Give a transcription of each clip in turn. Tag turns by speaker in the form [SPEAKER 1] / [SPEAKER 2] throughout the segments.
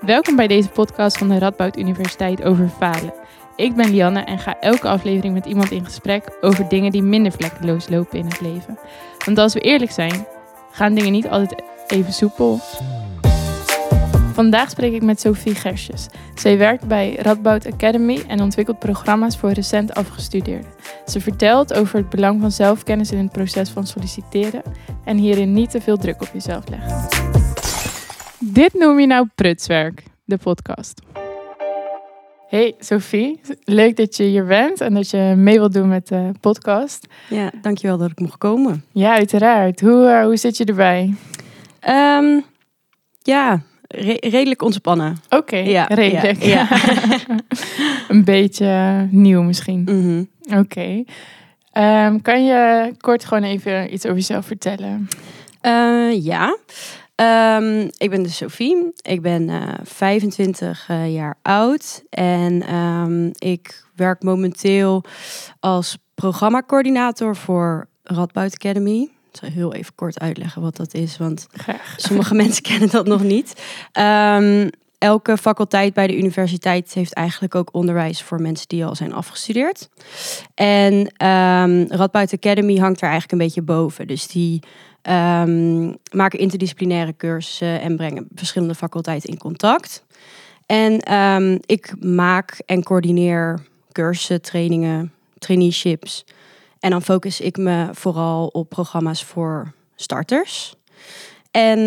[SPEAKER 1] Welkom bij deze podcast van de Radboud Universiteit over falen. Ik ben Lianne en ga elke aflevering met iemand in gesprek over dingen die minder vlekkeloos lopen in het leven. Want als we eerlijk zijn, gaan dingen niet altijd even soepel. Vandaag spreek ik met Sophie Gersjes. Zij werkt bij Radboud Academy en ontwikkelt programma's voor recent afgestudeerden. Ze vertelt over het belang van zelfkennis in het proces van solliciteren en hierin niet te veel druk op jezelf leggen. Dit noem je nou prutswerk, de podcast. Hey Sophie, leuk dat je hier bent en dat je mee wilt doen met de podcast.
[SPEAKER 2] Ja, dankjewel dat ik mocht komen.
[SPEAKER 1] Ja, uiteraard. Hoe, uh, hoe zit je erbij?
[SPEAKER 2] Um, ja, re redelijk ontspannen.
[SPEAKER 1] Oké, okay, ja, redelijk. Ja, ja. Een beetje nieuw misschien.
[SPEAKER 2] Mm -hmm.
[SPEAKER 1] Oké. Okay. Um, kan je kort gewoon even iets over jezelf vertellen?
[SPEAKER 2] Uh, ja. Um, ik ben de Sophie. Ik ben uh, 25 uh, jaar oud. En um, ik werk momenteel als programmacoördinator voor Radboud Academy. Ik zal heel even kort uitleggen wat dat is, want
[SPEAKER 1] Graag.
[SPEAKER 2] sommige mensen kennen dat nog niet. Um, elke faculteit bij de universiteit heeft eigenlijk ook onderwijs voor mensen die al zijn afgestudeerd. En um, Radboud Academy hangt er eigenlijk een beetje boven. Dus die um, maken interdisciplinaire cursussen en brengen verschillende faculteiten in contact. En um, ik maak en coördineer cursussen, trainingen, traineeships. En dan focus ik me vooral op programma's voor starters. En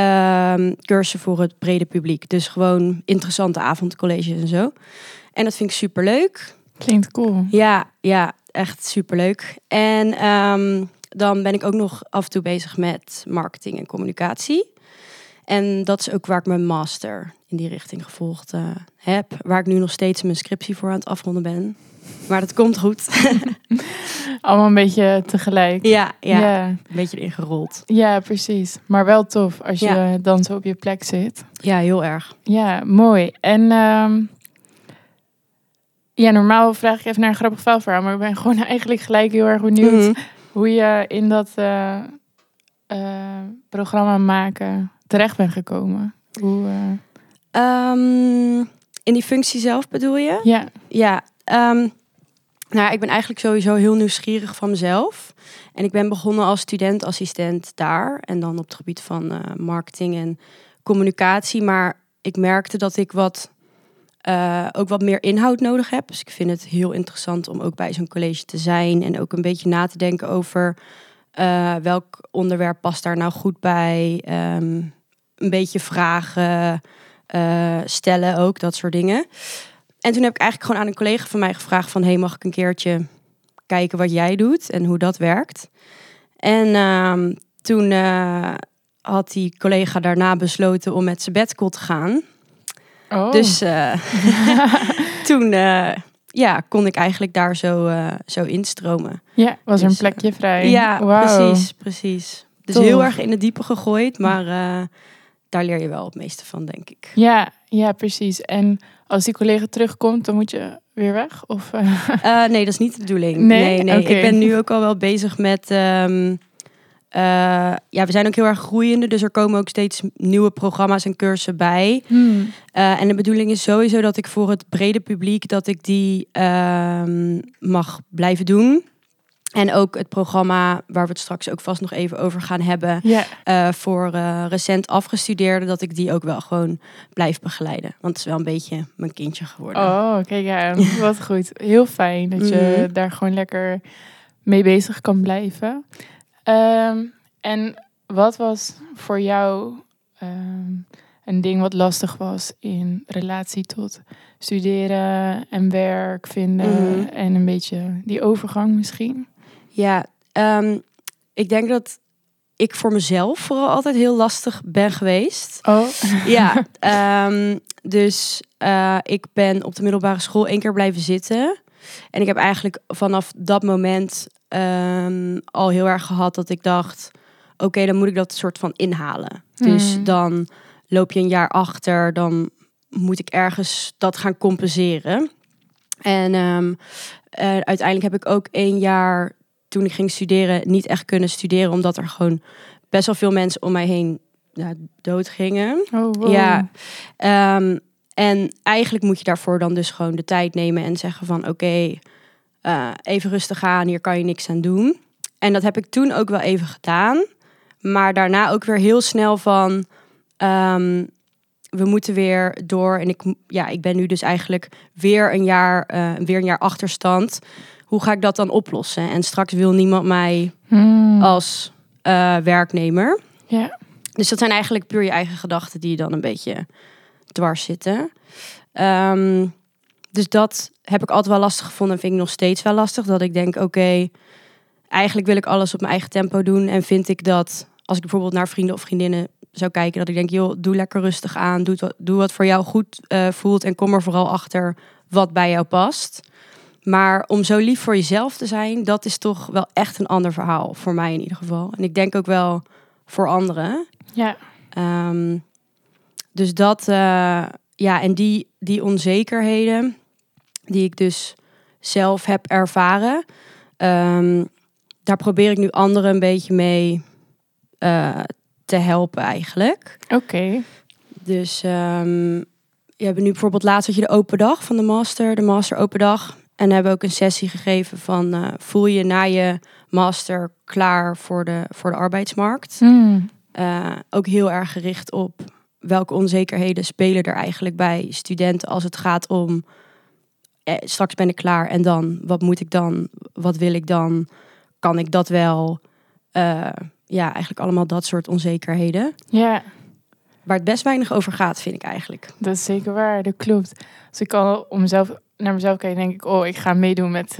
[SPEAKER 2] um, cursussen voor het brede publiek. Dus gewoon interessante avondcolleges en zo. En dat vind ik super leuk.
[SPEAKER 1] Klinkt cool.
[SPEAKER 2] Ja, ja echt super leuk. En um, dan ben ik ook nog af en toe bezig met marketing en communicatie. En dat is ook waar ik mijn master in die richting gevolgd uh, heb. Waar ik nu nog steeds mijn scriptie voor aan het afronden ben. Maar dat komt goed.
[SPEAKER 1] Allemaal een beetje tegelijk.
[SPEAKER 2] Ja, ja, ja. een beetje erin gerold.
[SPEAKER 1] Ja, precies. Maar wel tof als je ja. dan zo op je plek zit.
[SPEAKER 2] Ja, heel erg.
[SPEAKER 1] Ja, mooi. En um, ja, normaal vraag ik even naar een grappig vuilverhaal. Maar ik ben gewoon eigenlijk gelijk heel erg benieuwd... Mm -hmm. hoe je in dat uh, uh, programma maken terecht bent gekomen. Hoe...
[SPEAKER 2] Uh... Um, in die functie zelf bedoel je?
[SPEAKER 1] Ja.
[SPEAKER 2] Ja, Um, nou, ik ben eigenlijk sowieso heel nieuwsgierig van mezelf. En ik ben begonnen als studentassistent daar. En dan op het gebied van uh, marketing en communicatie. Maar ik merkte dat ik wat, uh, ook wat meer inhoud nodig heb. Dus ik vind het heel interessant om ook bij zo'n college te zijn. En ook een beetje na te denken over uh, welk onderwerp past daar nou goed bij. Um, een beetje vragen stellen ook, dat soort dingen. En toen heb ik eigenlijk gewoon aan een collega van mij gevraagd van... hey, mag ik een keertje kijken wat jij doet en hoe dat werkt? En uh, toen uh, had die collega daarna besloten om met sabbatical te gaan.
[SPEAKER 1] Oh.
[SPEAKER 2] Dus uh, toen ja, kon ik eigenlijk daar zo, zo instromen.
[SPEAKER 1] Ja, was er dus, een plekje vrij.
[SPEAKER 2] Ja,
[SPEAKER 1] wow.
[SPEAKER 2] precies, precies. Dus Tof. heel erg in het diepe gegooid, maar daar leer je wel het meeste van, denk ik.
[SPEAKER 1] Ja, ja, precies. En als die collega terugkomt, dan moet je weer weg? Of, uh...
[SPEAKER 2] Uh, nee, dat is niet de bedoeling.
[SPEAKER 1] Nee,
[SPEAKER 2] nee, nee.
[SPEAKER 1] Okay.
[SPEAKER 2] Ik ben nu ook al wel bezig met. Um, uh, ja, we zijn ook heel erg groeiende, dus er komen ook steeds nieuwe programma's en cursussen bij.
[SPEAKER 1] Hmm.
[SPEAKER 2] en de bedoeling is sowieso dat ik voor het brede publiek dat ik die um, mag blijven doen. En ook het programma waar we het straks ook vast nog even over gaan hebben.
[SPEAKER 1] Yeah.
[SPEAKER 2] Uh, voor uh, recent afgestudeerden, dat ik die ook wel gewoon blijf begeleiden. Want het is wel een beetje mijn kindje geworden.
[SPEAKER 1] Oh, kijk ja, wat goed. Heel fijn dat je mm -hmm. daar gewoon lekker mee bezig kan blijven. Um, en wat was voor jou um, een ding wat lastig was in relatie tot studeren en werk vinden mm -hmm. en een beetje die overgang misschien?
[SPEAKER 2] Ja, um, ik denk dat ik voor mezelf vooral altijd heel lastig ben geweest.
[SPEAKER 1] Oh.
[SPEAKER 2] Ja, um, dus uh, ik ben op de middelbare school één keer blijven zitten. En ik heb eigenlijk vanaf dat moment um, al heel erg gehad dat ik dacht... oké, okay, dan moet ik dat soort van inhalen. Mm. Dus dan loop je een jaar achter, dan moet ik ergens dat gaan compenseren. En uh, uiteindelijk heb ik ook één jaar toen ik ging studeren niet echt kunnen studeren. Omdat er gewoon best wel veel mensen om mij heen ja, dood gingen.
[SPEAKER 1] Oh, wow.
[SPEAKER 2] Ja. Ehm, en eigenlijk moet je daarvoor dan dus gewoon de tijd nemen en zeggen van oké, eh, even rustig aan, hier kan je niks aan doen. En dat heb ik toen ook wel even gedaan. Maar daarna ook weer heel snel van ehm, we moeten weer door. En ik, ja, ik ben nu dus eigenlijk weer een jaar, eh, weer een jaar achterstand. Hoe ga ik dat dan oplossen? En straks wil niemand mij
[SPEAKER 1] Hmm.
[SPEAKER 2] als eh, werknemer.
[SPEAKER 1] Ja.
[SPEAKER 2] Dus dat zijn eigenlijk puur je eigen gedachten die je dan een beetje dwars zitten. Ehm, dus dat heb ik altijd wel lastig gevonden en vind ik nog steeds wel lastig. Dat ik denk, oké, eigenlijk wil ik alles op mijn eigen tempo doen. En vind ik dat, als ik bijvoorbeeld naar vrienden of vriendinnen zou kijken, dat ik denk, joh, doe lekker rustig aan. Doe wat, doe wat voor jou goed eh, voelt en kom er vooral achter wat bij jou past. Maar om zo lief voor jezelf te zijn, dat is toch wel echt een ander verhaal. Voor mij in ieder geval. En ik denk ook wel voor anderen.
[SPEAKER 1] Ja.
[SPEAKER 2] Ehm, dus dat, eh, ja, en die, die onzekerheden die ik dus zelf heb ervaren, ehm, daar probeer ik nu anderen een beetje mee eh, te helpen eigenlijk.
[SPEAKER 1] Oké.
[SPEAKER 2] Dus ehm, je hebt nu bijvoorbeeld laatst had je de open dag van de master, de master open dag. En hebben ook een sessie gegeven van eh, voel je na je master klaar voor de, voor de arbeidsmarkt.
[SPEAKER 1] Hmm.
[SPEAKER 2] Eh, ook heel erg gericht op welke onzekerheden spelen er eigenlijk bij studenten als het gaat om eh, straks ben ik klaar en dan wat moet ik dan wat wil ik dan kan ik dat wel ja eigenlijk allemaal dat soort onzekerheden
[SPEAKER 1] Ja,
[SPEAKER 2] waar het best weinig over gaat vind ik eigenlijk
[SPEAKER 1] dat is zeker waar. Dat klopt. Als ik al om mezelf, naar mezelf kijk, denk ik, oh, ik ga meedoen met,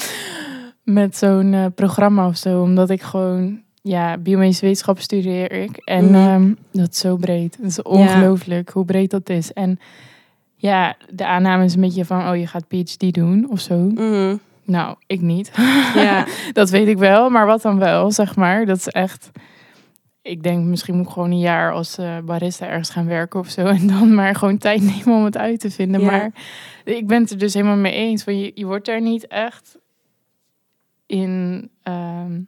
[SPEAKER 1] met zo'n eh, programma of zo. Omdat ik gewoon, ja, biomedische wetenschap studeer ik. En
[SPEAKER 2] Mhm.
[SPEAKER 1] ehm, dat is zo breed. Het is ongelooflijk hoe breed dat is. En ja, de aanname is een beetje van, oh, je gaat PhD doen of zo.
[SPEAKER 2] Mhm.
[SPEAKER 1] Nou, ik niet.
[SPEAKER 2] ja
[SPEAKER 1] dat weet ik wel, maar wat dan wel, zeg maar. Dat is echt... Ik denk, misschien moet ik gewoon een jaar als eh, barista ergens gaan werken of zo. En dan maar gewoon tijd nemen om het uit te vinden.
[SPEAKER 2] Ja.
[SPEAKER 1] Maar ik ben het er dus helemaal mee eens. Want je, je wordt daar niet echt in ehm,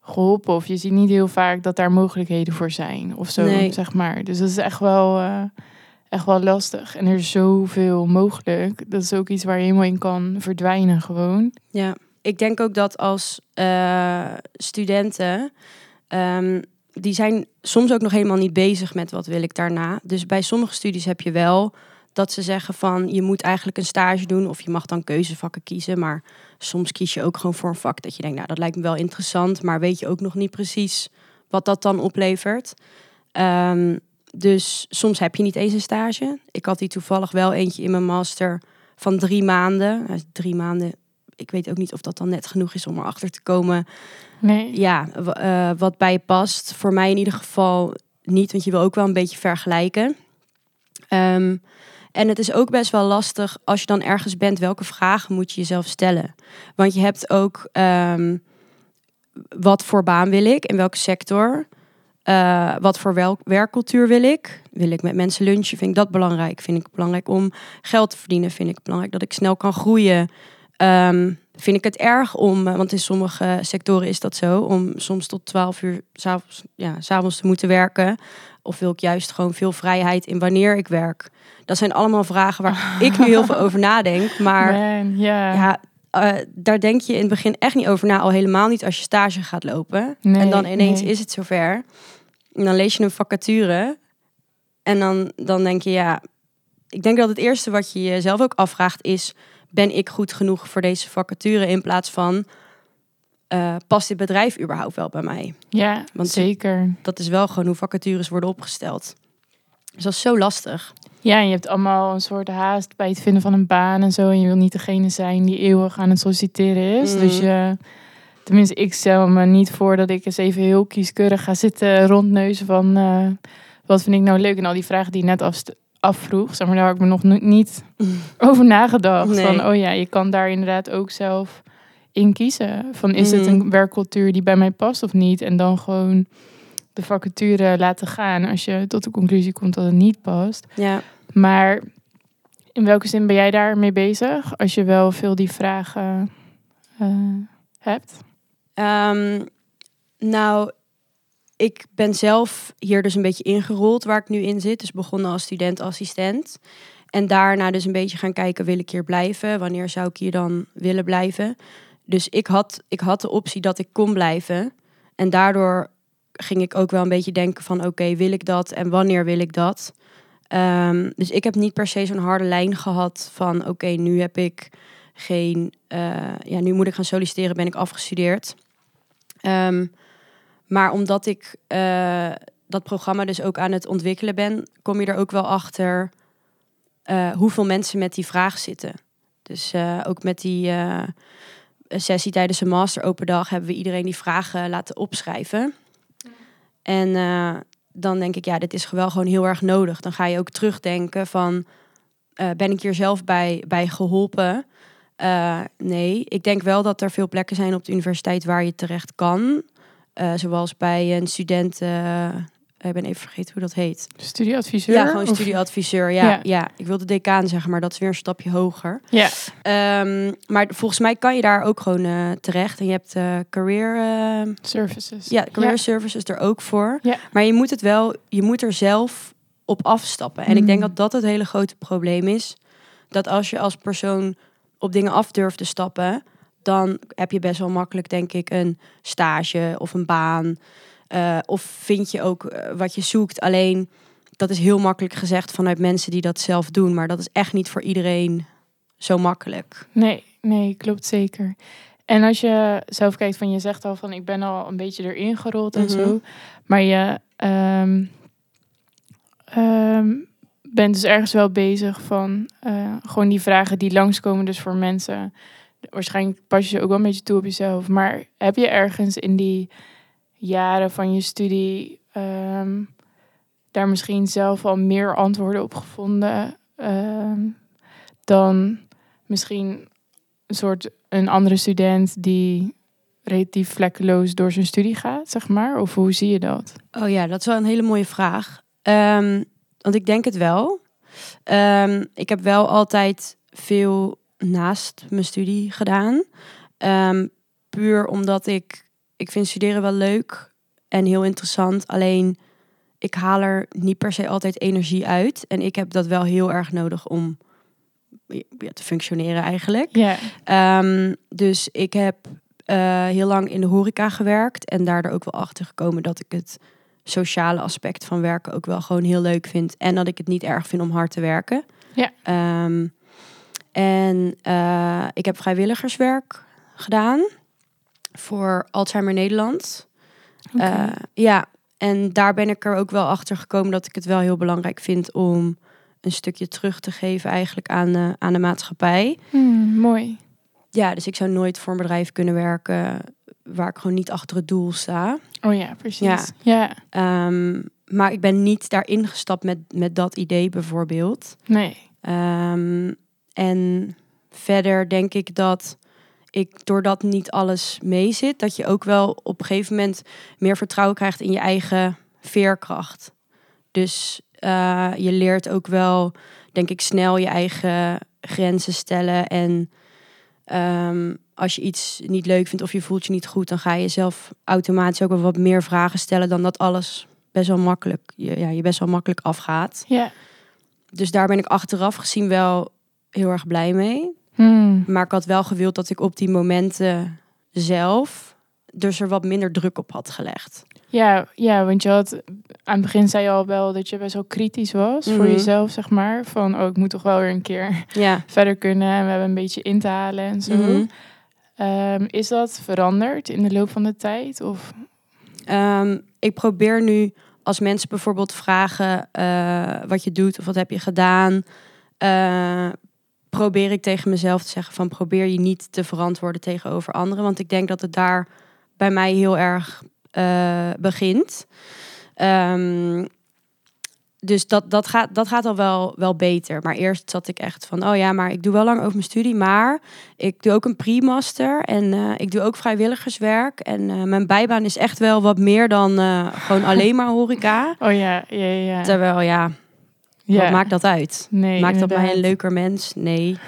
[SPEAKER 1] geholpen. Of je ziet niet heel vaak dat daar mogelijkheden voor zijn. Of zo,
[SPEAKER 2] Nee.
[SPEAKER 1] zeg maar. Dus dat is echt wel, eh, echt wel lastig. En er is zoveel mogelijk. Dat is ook iets waar je helemaal in kan verdwijnen gewoon.
[SPEAKER 2] Ja, ik denk ook dat als eh, studenten, ehm, die zijn soms ook nog helemaal niet bezig met wat wil ik daarna. Dus bij sommige studies heb je wel dat ze zeggen van je moet eigenlijk een stage doen of je mag dan keuzevakken kiezen. Maar soms kies je ook gewoon voor een vak dat je denkt, nou dat lijkt me wel interessant, maar weet je ook nog niet precies wat dat dan oplevert. Ehm, dus soms heb je niet eens een stage. Ik had die toevallig wel eentje in mijn master van drie maanden. Nou, Drie maanden ik weet ook niet of dat dan net genoeg is om erachter te komen.
[SPEAKER 1] Nee.
[SPEAKER 2] Ja, eh, wat bij je past. Voor mij in ieder geval niet, want je wil ook wel een beetje vergelijken. Ehm, en het is ook best wel lastig als je dan ergens bent, welke vragen moet je jezelf stellen? Want je hebt ook ehm, wat voor baan wil ik, in welke sector? Eh, wat voor wel- werkcultuur wil ik? Wil ik met mensen lunchen? Vind ik dat belangrijk? Vind ik belangrijk om geld te verdienen? Vind ik belangrijk dat ik snel kan groeien? Ehm, vind ik het erg om, eh, want in sommige sectoren is dat zo, om soms tot 12 uur s'avonds ja, s avonds te moeten werken? Of wil ik juist gewoon veel vrijheid in wanneer ik werk? Dat zijn allemaal vragen waar ik nu heel veel over nadenk. Maar
[SPEAKER 1] Man, ja.
[SPEAKER 2] ja, eh, daar denk je in het begin echt niet over na. Al helemaal niet als je stage gaat lopen.
[SPEAKER 1] Nee,
[SPEAKER 2] en dan ineens
[SPEAKER 1] nee.
[SPEAKER 2] is het zover. En dan lees je een vacature. En dan, dan denk je, ja... Ik denk dat het eerste wat je jezelf ook afvraagt is... Ben ik goed genoeg voor deze vacature? In plaats van... eh, past dit bedrijf überhaupt wel bij mij?
[SPEAKER 1] Ja,
[SPEAKER 2] Want-
[SPEAKER 1] zeker.
[SPEAKER 2] Dat is wel gewoon hoe vacatures worden opgesteld. Dus dat is zo lastig.
[SPEAKER 1] Ja, en je hebt allemaal een soort haast bij het vinden van een baan en zo. En je wil niet degene zijn die eeuwig aan het solliciteren is.
[SPEAKER 2] Mhm.
[SPEAKER 1] Dus je, tenminste, ik stel me niet voor dat ik eens even heel kieskeurig ga zitten rondneuzen van eh, wat vind ik nou leuk. En al die vragen die je net afvroeg, zeg maar, daar heb ik me nog no- niet over nagedacht.
[SPEAKER 2] Nee.
[SPEAKER 1] Van, oh ja, je kan daar inderdaad ook zelf in kiezen. Van, is het een werkcultuur die bij mij past of niet? En dan gewoon de vacature laten gaan als je tot de conclusie komt dat het niet past.
[SPEAKER 2] Ja.
[SPEAKER 1] Maar in welke zin ben jij daarmee bezig? Als je wel veel die vragen eh, hebt.
[SPEAKER 2] Ehm, nou, ik ben zelf hier dus een beetje ingerold waar ik nu in zit. Dus begonnen als student-assistent. En daarna dus een beetje gaan kijken, wil ik hier blijven? Wanneer zou ik hier dan willen blijven? Dus ik had, ik had de optie dat ik kon blijven. En daardoor ging ik ook wel een beetje denken van... oké, wil ik dat en wanneer wil ik dat? Ehm, dus ik heb niet per se zo'n harde lijn gehad van... oké, nu heb ik geen... eh, ja, nu moet ik gaan solliciteren, ben ik afgestudeerd. Ehm, maar omdat ik eh, dat programma dus ook aan het ontwikkelen ben... kom je er ook wel achter eh, hoeveel mensen met die vraag zitten. Dus eh, ook met die sessie tijdens de master open dag... hebben we iedereen die vragen laten opschrijven. En dan denk ik, ja, dit is wel gewoon heel erg nodig. Dan ga je ook terugdenken van... ben ik hier zelf bij, bij geholpen? Eh, nee, ik denk wel dat er veel plekken zijn op de universiteit waar je terecht kan. Eh, zoals bij een student... eh, ik ben even vergeten hoe dat heet.
[SPEAKER 1] Studieadviseur?
[SPEAKER 2] Ja, gewoon
[SPEAKER 1] Of-
[SPEAKER 2] studieadviseur. Ja,
[SPEAKER 1] Ja.
[SPEAKER 2] ja. ik wilde decaan zeggen, maar dat is weer een stapje hoger.
[SPEAKER 1] Ja,
[SPEAKER 2] Ehm, maar volgens mij kan je daar ook gewoon eh, terecht. En je hebt eh, career, eh,
[SPEAKER 1] services.
[SPEAKER 2] ja, career services er ook voor.
[SPEAKER 1] Ja.
[SPEAKER 2] Maar je moet het wel, je moet er zelf op afstappen. En ik denk
[SPEAKER 1] Mm.
[SPEAKER 2] dat dat het hele grote probleem is. Dat als je als persoon op dingen af durft te stappen, dan heb je best wel makkelijk, denk ik, een stage of een baan. Eh, of vind je ook eh, wat je zoekt. Alleen dat is heel makkelijk gezegd vanuit mensen die dat zelf doen. Maar dat is echt niet voor iedereen zo makkelijk.
[SPEAKER 1] Nee, nee, klopt zeker. En als je zelf kijkt van je zegt al van ik ben al een beetje erin gerold en
[SPEAKER 2] Mhm.
[SPEAKER 1] zo. Maar je ehm, ehm, bent dus ergens wel bezig van eh, gewoon die vragen die langskomen dus voor mensen. Waarschijnlijk pas je ook wel een beetje toe op jezelf. Maar heb je ergens in die jaren van je studie ehm, daar misschien zelf al meer antwoorden op gevonden ehm, dan misschien een soort een andere student die relatief vlekkeloos door zijn studie gaat, zeg maar? Of hoe zie je dat?
[SPEAKER 2] Oh ja, dat is wel een hele mooie vraag. Ehm, want ik denk het wel. Ik heb wel altijd veel naast mijn studie gedaan. Ehm, puur omdat ik, ik vind studeren wel leuk en heel interessant. Alleen ik haal er niet per se altijd energie uit. En ik heb dat wel heel erg nodig om ja, te functioneren eigenlijk.
[SPEAKER 1] Ja,
[SPEAKER 2] Ehm, dus ik heb eh, heel lang in de horeca gewerkt en daardoor ook wel achter gekomen dat ik het sociale aspect van werken ook wel gewoon heel leuk vind en dat ik het niet erg vind om hard te werken.
[SPEAKER 1] Ja.
[SPEAKER 2] Ehm, en eh, ik heb vrijwilligerswerk gedaan voor Alzheimer Nederland. Eh, ja, en daar ben ik er ook wel achter gekomen dat ik het wel heel belangrijk vind om een stukje terug te geven eigenlijk aan, de aan de maatschappij.
[SPEAKER 1] Hmm, mooi.
[SPEAKER 2] Ja, dus ik zou nooit voor een bedrijf kunnen werken waar ik gewoon niet achter het doel sta.
[SPEAKER 1] Oh ja, precies.
[SPEAKER 2] Ja.
[SPEAKER 1] Ja,
[SPEAKER 2] Ehm, maar ik ben niet daarin gestapt met, met dat idee bijvoorbeeld.
[SPEAKER 1] nee.
[SPEAKER 2] Ehm, en verder denk ik dat ik doordat niet alles mee zit, dat je ook wel op een gegeven moment meer vertrouwen krijgt in je eigen veerkracht. Dus eh, je leert ook wel, denk ik, snel je eigen grenzen stellen. En ehm, als je iets niet leuk vindt of je voelt je niet goed, dan ga je zelf automatisch ook wel wat meer vragen stellen dan dat alles best wel makkelijk, je, ja, je best wel makkelijk afgaat.
[SPEAKER 1] Ja.
[SPEAKER 2] Dus daar ben ik achteraf gezien wel heel erg blij mee.
[SPEAKER 1] Hmm,
[SPEAKER 2] Maar ik had wel gewild dat ik op die momenten zelf dus er wat minder druk op had gelegd.
[SPEAKER 1] Ja, ja, want je had aan het begin zei je al wel dat je best wel kritisch was voor
[SPEAKER 2] Mhm.
[SPEAKER 1] jezelf, zeg maar. Van, oh, ik moet toch wel weer een keer
[SPEAKER 2] Ja.
[SPEAKER 1] verder kunnen en we hebben een beetje in te halen en zo.
[SPEAKER 2] Mhm.
[SPEAKER 1] Ehm, is dat veranderd in de loop van de tijd? Of
[SPEAKER 2] Ehm, ik probeer nu als mensen bijvoorbeeld vragen eh, wat je doet of wat heb je gedaan, eh, probeer ik tegen mezelf te zeggen van probeer je niet te verantwoorden tegenover anderen, want ik denk dat het daar bij mij heel erg eh, begint. Ehm, dus dat, dat, gaat, dat gaat al wel, wel beter. Maar eerst zat ik echt van, oh ja, maar ik doe wel lang over mijn studie, maar ik doe ook een pre-master en eh, ik doe ook vrijwilligerswerk. En eh, mijn bijbaan is echt wel wat meer dan gewoon alleen maar horeca.
[SPEAKER 1] Oh ja, ja. ja.
[SPEAKER 2] Terwijl, ja,
[SPEAKER 1] ja.
[SPEAKER 2] wat maakt dat uit?
[SPEAKER 1] Nee,
[SPEAKER 2] maakt dat mij een leuker mens? Nee.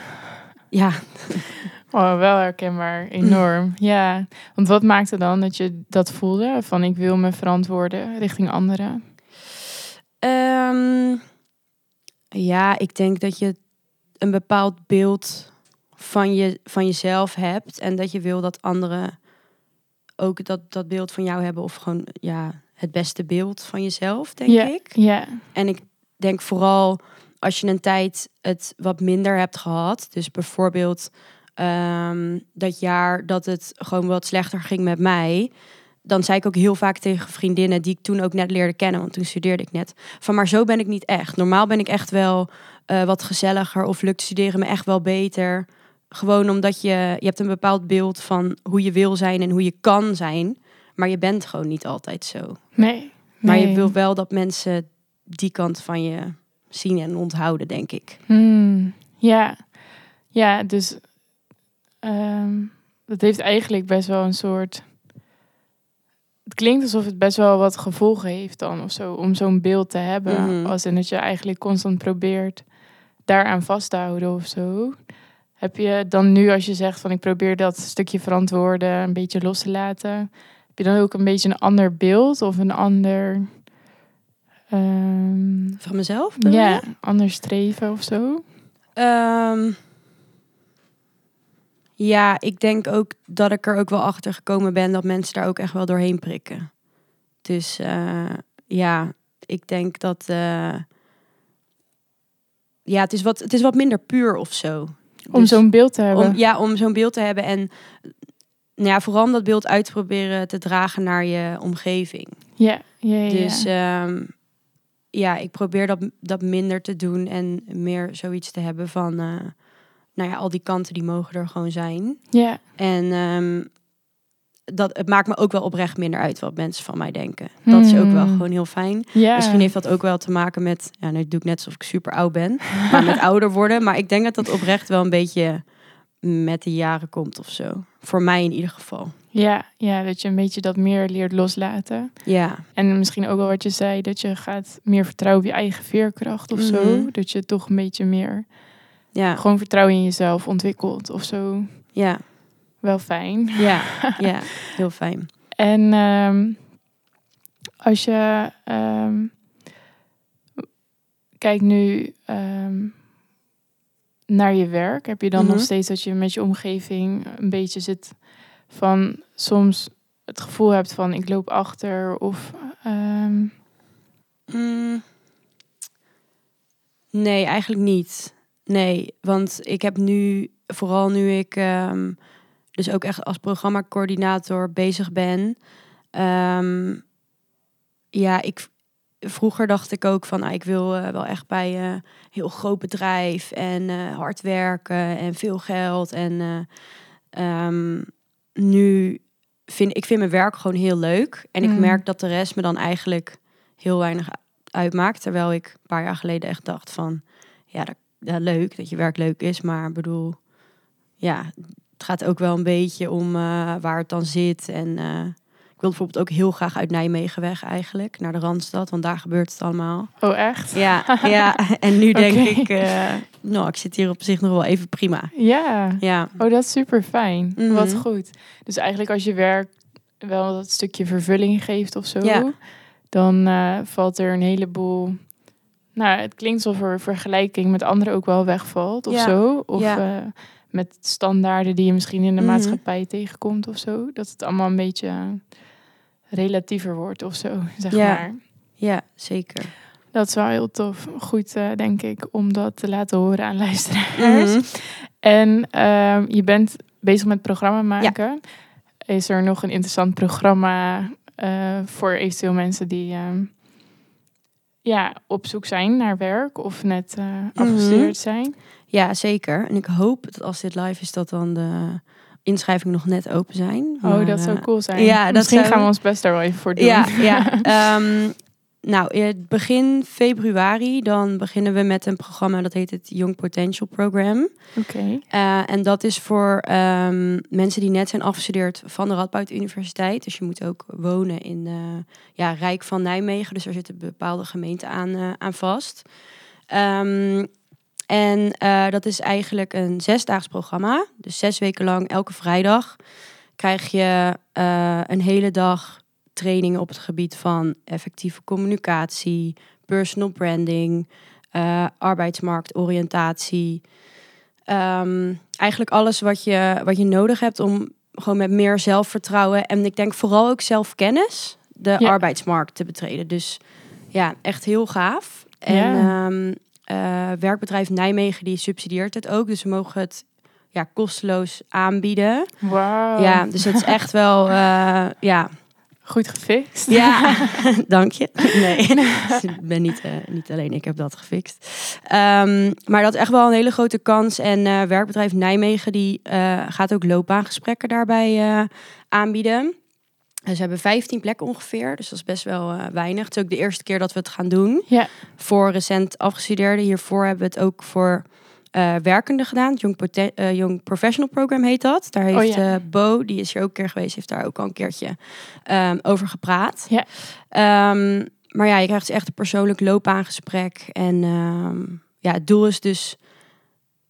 [SPEAKER 2] Ja,
[SPEAKER 1] Oh, wel herkenbaar, enorm. Ja, want wat maakte dan dat je dat voelde? Van ik wil me verantwoorden richting anderen.
[SPEAKER 2] Ehm, ja, ik denk dat je een bepaald beeld van, je, van jezelf hebt. En dat je wil dat anderen ook dat, dat beeld van jou hebben. Of gewoon ja, het beste beeld van jezelf, denk
[SPEAKER 1] ja,
[SPEAKER 2] ik.
[SPEAKER 1] Ja,
[SPEAKER 2] En ik denk vooral als je een tijd het wat minder hebt gehad. Dus bijvoorbeeld ehm, dat jaar dat het gewoon wat slechter ging met mij. Dan zei ik ook heel vaak tegen vriendinnen die ik toen ook net leerde kennen. Want toen studeerde ik net. Van maar zo ben ik niet echt. Normaal ben ik echt wel eh, wat gezelliger. Of lukt studeren me echt wel beter. Gewoon omdat je, je hebt een bepaald beeld van hoe je wil zijn en hoe je kan zijn. Maar je bent gewoon niet altijd zo.
[SPEAKER 1] nee.
[SPEAKER 2] Maar je wil wel dat mensen die kant van je zien en onthouden, denk ik.
[SPEAKER 1] Hmm, ja. ja, dus ehm, dat heeft eigenlijk best wel een soort. Het klinkt alsof het best wel wat gevolgen heeft dan of zo, om zo'n beeld te hebben.
[SPEAKER 2] Mhm.
[SPEAKER 1] Als in dat je eigenlijk constant probeert daaraan vast te houden of zo. Heb je dan nu, als je zegt van ik probeer dat stukje verantwoorden een beetje los te laten, heb je dan ook een beetje een ander beeld of een ander. Ehm,
[SPEAKER 2] Van mezelf?
[SPEAKER 1] ja,
[SPEAKER 2] je?
[SPEAKER 1] ander streven of zo?
[SPEAKER 2] Ehm, ja, ik denk ook dat ik er ook wel achter gekomen ben dat mensen daar ook echt wel doorheen prikken. Dus eh, ja, ik denk dat. eh, ja, het is, wat, het is wat minder puur of zo.
[SPEAKER 1] Om
[SPEAKER 2] Dus-
[SPEAKER 1] zo'n beeld te hebben.
[SPEAKER 2] Om, ja, om zo'n beeld te hebben en nou ja, vooral om dat beeld uit te proberen te dragen naar je omgeving.
[SPEAKER 1] ja, ja, ja.
[SPEAKER 2] Dus
[SPEAKER 1] ja.
[SPEAKER 2] Ja, ik probeer dat, dat minder te doen en meer zoiets te hebben van, eh, nou ja, al die kanten die mogen er gewoon zijn.
[SPEAKER 1] ja,
[SPEAKER 2] En ehm, dat, het maakt me ook wel oprecht minder uit wat mensen van mij denken. Dat is ook wel
[SPEAKER 1] Hmm.
[SPEAKER 2] gewoon heel fijn.
[SPEAKER 1] ja.
[SPEAKER 2] Misschien heeft dat ook wel te maken met, ja, nu doe ik net alsof ik super oud ben, maar met ouder worden. Maar ik denk dat dat oprecht wel een beetje met de jaren komt of zo. Voor mij in ieder geval.
[SPEAKER 1] ja, ja, dat je een beetje dat meer leert loslaten.
[SPEAKER 2] Ja,
[SPEAKER 1] En misschien ook wel wat je zei, dat je gaat meer vertrouwen op je eigen veerkracht of zo.
[SPEAKER 2] Mhm.
[SPEAKER 1] Dat je toch een beetje meer
[SPEAKER 2] ja,
[SPEAKER 1] gewoon vertrouwen in jezelf ontwikkelt of zo.
[SPEAKER 2] ja,
[SPEAKER 1] Wel fijn.
[SPEAKER 2] ja, ja, heel fijn.
[SPEAKER 1] En ehm, als je ehm, kijkt nu ehm, naar je werk, heb je dan nog
[SPEAKER 2] Mhm.
[SPEAKER 1] steeds dat je met je omgeving een beetje zit van soms het gevoel hebt van ik loop achter of ehm,
[SPEAKER 2] Mm. Nee, eigenlijk niet. Nee, want ik heb nu, vooral nu ik ehm, dus ook echt als programmacoördinator bezig ben. ehm, ja, ik, vroeger dacht ik ook van, ah, ik wil eh, wel echt bij eh, een heel groot bedrijf en eh, hard werken en veel geld. En eh, ehm, nu vind ik vind mijn werk gewoon heel leuk. En ik
[SPEAKER 1] Mm.
[SPEAKER 2] merk dat de rest me dan eigenlijk heel weinig uitmaakt. Terwijl ik een paar jaar geleden echt dacht van... Ja, dat, ja, leuk dat je werk leuk is. Maar ik bedoel, ja, het gaat ook wel een beetje om eh, waar het dan zit. En eh, ik wil bijvoorbeeld ook heel graag uit Nijmegen weg eigenlijk. Naar de Randstad, want daar gebeurt het allemaal.
[SPEAKER 1] oh echt?
[SPEAKER 2] Ja, ja. en nu denk ik... eh, nou, ik zit hier op zich nog wel even prima.
[SPEAKER 1] Ja.
[SPEAKER 2] Ja,
[SPEAKER 1] Oh, dat is super fijn.
[SPEAKER 2] Mhm.
[SPEAKER 1] Wat goed. Dus eigenlijk als je werk wel dat stukje vervulling geeft of zo,
[SPEAKER 2] Ja.
[SPEAKER 1] dan eh, valt er een heleboel. Nou, het klinkt alsof er vergelijking met anderen ook wel wegvalt of
[SPEAKER 2] Ja.
[SPEAKER 1] zo. Of
[SPEAKER 2] Ja.
[SPEAKER 1] eh, met standaarden die je misschien in de
[SPEAKER 2] Mhm.
[SPEAKER 1] maatschappij tegenkomt of zo. Dat het allemaal een beetje relatiever wordt of zo, zeg
[SPEAKER 2] Ja.
[SPEAKER 1] maar.
[SPEAKER 2] ja, zeker.
[SPEAKER 1] Dat is wel heel tof. Goed, eh, denk ik, om dat te laten horen aan luisteraars.
[SPEAKER 2] Mhm.
[SPEAKER 1] En ehm, je bent bezig met programma maken. Is er nog een interessant programma eh, voor eventueel mensen die ehm, ja, op zoek zijn naar werk of net eh, afgestudeerd zijn?
[SPEAKER 2] Ja, zeker. En ik hoop dat als dit live is, dat dan de inschrijvingen nog net open zijn.
[SPEAKER 1] Oh, dat zou
[SPEAKER 2] eh,
[SPEAKER 1] cool zijn.
[SPEAKER 2] ja, dat
[SPEAKER 1] Misschien
[SPEAKER 2] zou-
[SPEAKER 1] gaan we ons best daar wel even voor doen.
[SPEAKER 2] Ja, ja. Ehm, nou, eh, begin februari dan beginnen we met een programma dat heet het Young Potential Program.
[SPEAKER 1] Oké.
[SPEAKER 2] Eh, en dat is voor ehm, mensen die net zijn afgestudeerd van de Radboud Universiteit. Dus je moet ook wonen in ja, Rijk van Nijmegen. Dus daar zit een bepaalde gemeente aan, aan vast. Ehm, En eh, dat is eigenlijk een zesdaags programma. Dus zes weken lang, elke vrijdag, krijg je eh, een hele dag trainingen op het gebied van effectieve communicatie, personal branding, uh, arbeidsmarktoriëntatie. Ehm, eigenlijk alles wat je, wat je nodig hebt om gewoon met meer zelfvertrouwen en ik denk vooral ook zelfkennis de arbeidsmarkt te betreden. Dus ja, echt heel gaaf. En ehm, uh, werkbedrijf Nijmegen die subsidieert het ook. Dus we mogen het ja, kosteloos aanbieden. Ja, dus het is echt wel, uh, ja...
[SPEAKER 1] Goed gefixt.
[SPEAKER 2] Ja, dank je. Nee, dus ik ben niet, uh, niet alleen ik heb dat gefixt. Um, maar dat is echt wel een hele grote kans. En werkbedrijf Nijmegen die gaat ook loopbaangesprekken daarbij aanbieden. Ze hebben 15 plekken ongeveer, dus dat is best wel uh, weinig. Het is ook de eerste keer dat we het gaan doen.
[SPEAKER 1] Ja.
[SPEAKER 2] Voor recent afgestudeerden. Hiervoor hebben we het ook voor uh, werkenden gedaan. Het Young, uh, Young, Professional Program heet dat. Daar heeft oh, ja. Bo, die is hier ook een keer geweest, heeft daar ook al een keertje um, over gepraat.
[SPEAKER 1] Ja.
[SPEAKER 2] Um, maar ja, je krijgt dus echt een persoonlijk loopbaangesprek. En um, ja, het doel is dus...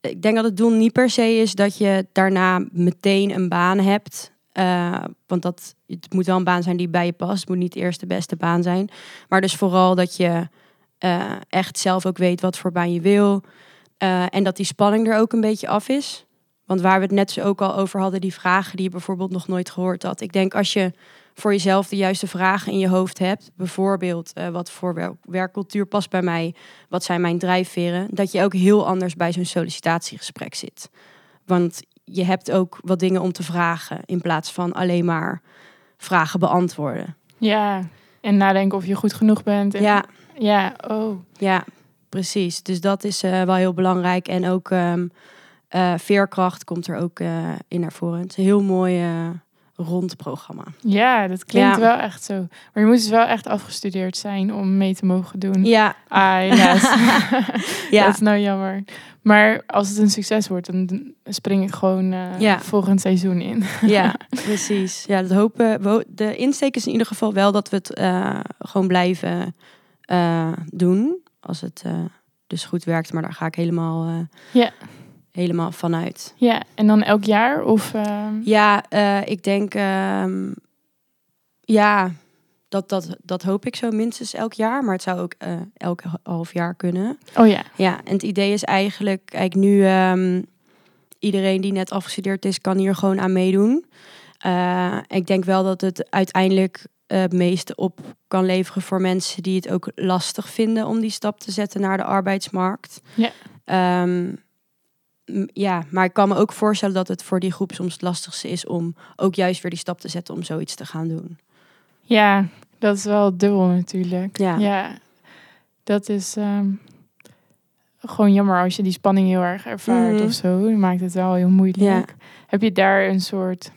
[SPEAKER 2] Ik denk dat het doel niet per se is dat je daarna meteen een baan hebt... Uh, want dat, het moet wel een baan zijn die bij je past. Moet niet eerst de beste baan zijn. Maar dus vooral dat je uh, echt zelf ook weet wat voor baan je wil. Uh, en dat die spanning er ook een beetje af is. Want waar we het net zo ook al over hadden, die vragen die je bijvoorbeeld nog nooit gehoord had. Ik denk als je voor jezelf de juiste vragen in je hoofd hebt. Bijvoorbeeld, wat voor werkcultuur past bij mij? Wat zijn mijn drijfveren? Dat je ook heel anders bij zo'n sollicitatiegesprek zit. Want je hebt ook wat dingen om te vragen in plaats van alleen maar vragen beantwoorden.
[SPEAKER 1] Ja, en nadenken of je goed genoeg bent. En...
[SPEAKER 2] Ja.
[SPEAKER 1] Ja, oh.
[SPEAKER 2] Ja, precies. Dus dat is uh, wel heel belangrijk. En ook um, uh, veerkracht komt er ook uh, in naar voren. Het is een heel mooi rond programma.
[SPEAKER 1] Ja, dat klinkt ja. wel echt zo. Maar je moet dus wel echt afgestudeerd zijn om mee te mogen doen.
[SPEAKER 2] Ja.
[SPEAKER 1] Ah, yes. ja. Dat is nou jammer. Maar als het een succes wordt, dan spring ik gewoon uh, ja. volgend seizoen in.
[SPEAKER 2] ja, precies. Ja, dat hopen we. De insteek is in ieder geval wel dat we het uh, gewoon blijven uh, doen. Als het dus goed werkt. Maar daar ga ik helemaal,
[SPEAKER 1] ja.
[SPEAKER 2] Helemaal vanuit.
[SPEAKER 1] Ja, en dan elk jaar? Of,
[SPEAKER 2] Ja, ik denk... Ehm, ja, dat, dat, dat hoop ik zo minstens elk jaar. Maar het zou ook uh, elk half jaar kunnen.
[SPEAKER 1] Oh ja.
[SPEAKER 2] Ja, en het idee is eigenlijk... Kijk, nu um, iedereen die net afgestudeerd is... kan hier gewoon aan meedoen. Uh, ik denk wel dat het uiteindelijk het meeste op kan leveren... voor mensen die het ook lastig vinden... om die stap te zetten naar de arbeidsmarkt.
[SPEAKER 1] Ja.
[SPEAKER 2] Um, ja, maar ik kan me ook voorstellen dat het voor die groep soms het lastigste is... om ook juist weer die stap te zetten om zoiets te gaan doen.
[SPEAKER 1] Ja, dat is wel dubbel natuurlijk.
[SPEAKER 2] Ja.
[SPEAKER 1] ja dat is um, gewoon jammer als je die spanning heel erg ervaart
[SPEAKER 2] Mhm.
[SPEAKER 1] of zo. Dat maakt het wel heel moeilijk. Heb je daar een soort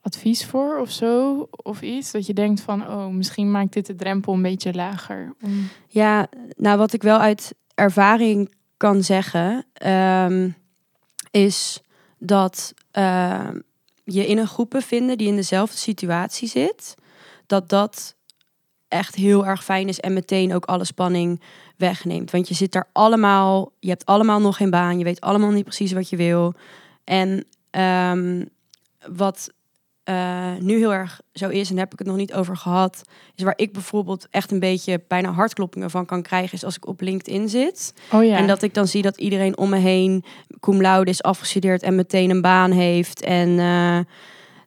[SPEAKER 1] advies voor of zo? Of iets dat je denkt van, oh, misschien maakt dit de drempel een beetje lager. Om...
[SPEAKER 2] Ja, nou wat ik wel uit ervaring kan zeggen, um, is dat uh, je in een groep bevinden die in dezelfde situatie zit, dat dat echt heel erg fijn is en meteen ook alle spanning wegneemt. Want je zit daar allemaal, je hebt allemaal nog geen baan, je weet allemaal niet precies wat je wil. En um, wat uh, nu heel erg zo is, en daar heb ik het nog niet over gehad, is waar ik bijvoorbeeld echt een beetje bijna hartkloppingen van kan krijgen, is als ik op LinkedIn zit.
[SPEAKER 1] Oh ja.
[SPEAKER 2] En dat ik dan zie dat iedereen om me heen cum laude is afgestudeerd en meteen een baan heeft. En uh,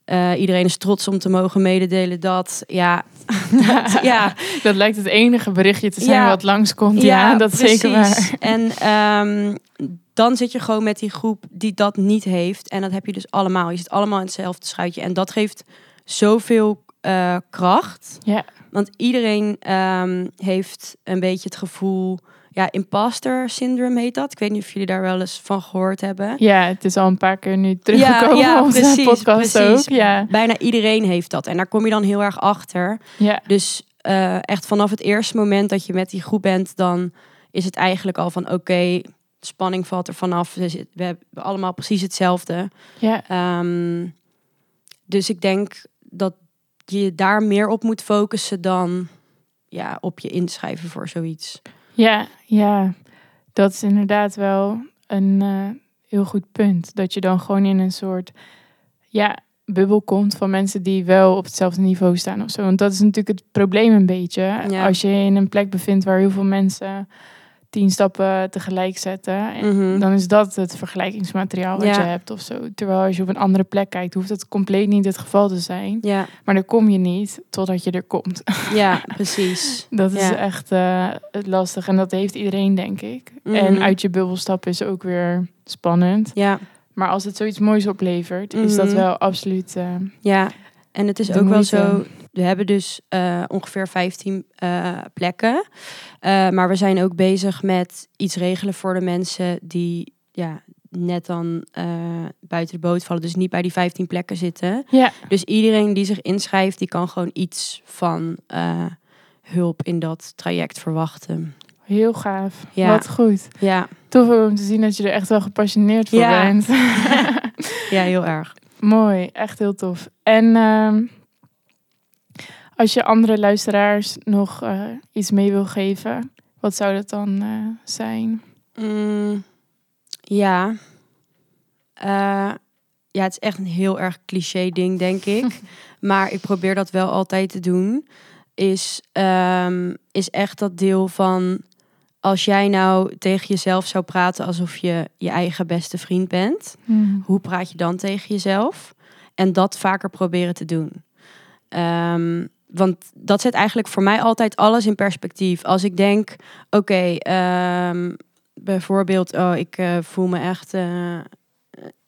[SPEAKER 2] uh, iedereen is trots om te mogen mededelen dat, ja, dat, ja.
[SPEAKER 1] dat lijkt het enige berichtje te zijn ja. wat langskomt. Ja, ja dat is zeker waar.
[SPEAKER 2] En um, dan zit je gewoon met die groep die dat niet heeft. En dat heb je dus allemaal. Je zit allemaal in hetzelfde schuitje. En dat geeft zoveel uh, kracht.
[SPEAKER 1] Ja.
[SPEAKER 2] Want iedereen um, heeft een beetje het gevoel... Ja, imposter syndrome heet dat. Ik weet niet of jullie daar wel eens van gehoord hebben.
[SPEAKER 1] Ja, het is al een paar keer nu teruggekomen ja, ja, op precies, podcast precies. ook. Ja.
[SPEAKER 2] Bijna iedereen heeft dat. En daar kom je dan heel erg achter.
[SPEAKER 1] Ja.
[SPEAKER 2] Dus uh, echt vanaf het eerste moment dat je met die groep bent... dan is het eigenlijk al van oké... Okay, de spanning valt er vanaf. We hebben allemaal precies hetzelfde.
[SPEAKER 1] Ja.
[SPEAKER 2] Um, dus ik denk dat je daar meer op moet focussen dan ja, op je inschrijven voor zoiets.
[SPEAKER 1] Ja, ja. Dat is inderdaad wel een eh, heel goed punt. Dat je dan gewoon in een soort ja, bubbel komt van mensen die wel op hetzelfde niveau staan of zo. Want dat is natuurlijk het probleem een beetje.
[SPEAKER 2] Ja.
[SPEAKER 1] Als je in een plek bevindt waar heel veel mensen tien stappen tegelijk zetten. En
[SPEAKER 2] Mhm.
[SPEAKER 1] dan is dat het vergelijkingsmateriaal wat
[SPEAKER 2] Ja.
[SPEAKER 1] je hebt of zo. Terwijl als je op een andere plek kijkt, hoeft dat compleet niet het geval te zijn.
[SPEAKER 2] Ja,
[SPEAKER 1] Maar dan kom je niet totdat je er komt.
[SPEAKER 2] ja precies.
[SPEAKER 1] Dat is
[SPEAKER 2] Ja.
[SPEAKER 1] echt eh, het lastig. En dat heeft iedereen, denk ik.
[SPEAKER 2] Mhm.
[SPEAKER 1] En uit je bubbel stappen is ook weer spannend.
[SPEAKER 2] Ja,
[SPEAKER 1] Maar als het zoiets moois oplevert, is dat
[SPEAKER 2] Mhm.
[SPEAKER 1] wel absoluut... eh,
[SPEAKER 2] ja. En het is ook wel zo. We hebben dus eh, ongeveer 15 eh, plekken. Eh, maar we zijn ook bezig met iets regelen voor de mensen die ja, net dan buiten de boot vallen. Dus niet bij die 15 plekken zitten.
[SPEAKER 1] ja,
[SPEAKER 2] Dus iedereen die zich inschrijft, die kan gewoon iets van hulp in dat traject verwachten.
[SPEAKER 1] heel gaaf.
[SPEAKER 2] Ja.
[SPEAKER 1] Wat goed.
[SPEAKER 2] Ja,
[SPEAKER 1] Tof om te zien dat je er echt wel gepassioneerd voor
[SPEAKER 2] Ja.
[SPEAKER 1] bent.
[SPEAKER 2] ja heel erg.
[SPEAKER 1] Mooi, echt heel tof. En ehm, als je andere luisteraars nog eh, iets mee wil geven, wat zou dat dan eh, zijn?
[SPEAKER 2] Mm, ja. Eh, ja, het is echt een heel erg cliché ding, denk ik. maar ik probeer dat wel altijd te doen. Is, ehm, is echt dat deel van... Als jij nou tegen jezelf zou praten alsof je je eigen beste vriend bent... hoe praat je dan tegen jezelf? En dat vaker proberen te doen. Ehm, want dat zet eigenlijk voor mij altijd alles in perspectief. Als ik denk, oké, ehm, bijvoorbeeld, oh, ik eh, voel me echt, eh,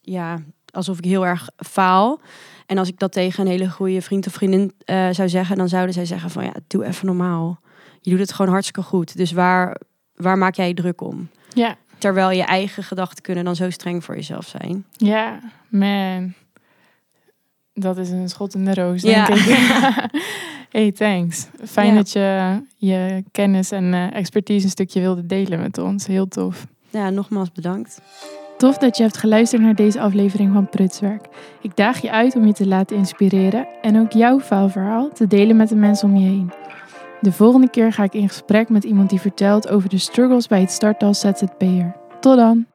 [SPEAKER 2] ja, alsof ik heel erg faal. En als ik dat tegen een hele goede vriend of vriendin eh, zou zeggen, dan zouden zij zeggen van, ja, doe even normaal. Je doet het gewoon hartstikke goed. Dus waar, waar maak jij je druk om?
[SPEAKER 1] Ja,
[SPEAKER 2] Terwijl je eigen gedachten kunnen dan zo streng voor jezelf zijn.
[SPEAKER 1] ja, man. Dat is een schot in de roos,
[SPEAKER 2] Ja.
[SPEAKER 1] denk ik. hey, thanks. Fijn
[SPEAKER 2] Ja.
[SPEAKER 1] dat je je kennis en eh, expertise een stukje wilde delen met ons. Heel tof.
[SPEAKER 2] Ja, nogmaals bedankt.
[SPEAKER 1] Tof dat je hebt geluisterd naar deze aflevering van Prutswerk. Ik daag je uit om je te laten inspireren en ook jouw faalverhaal te delen met de mensen om je heen. De volgende keer ga ik in gesprek met iemand die vertelt over de struggles bij het starten als ZZP'er. Tot dan!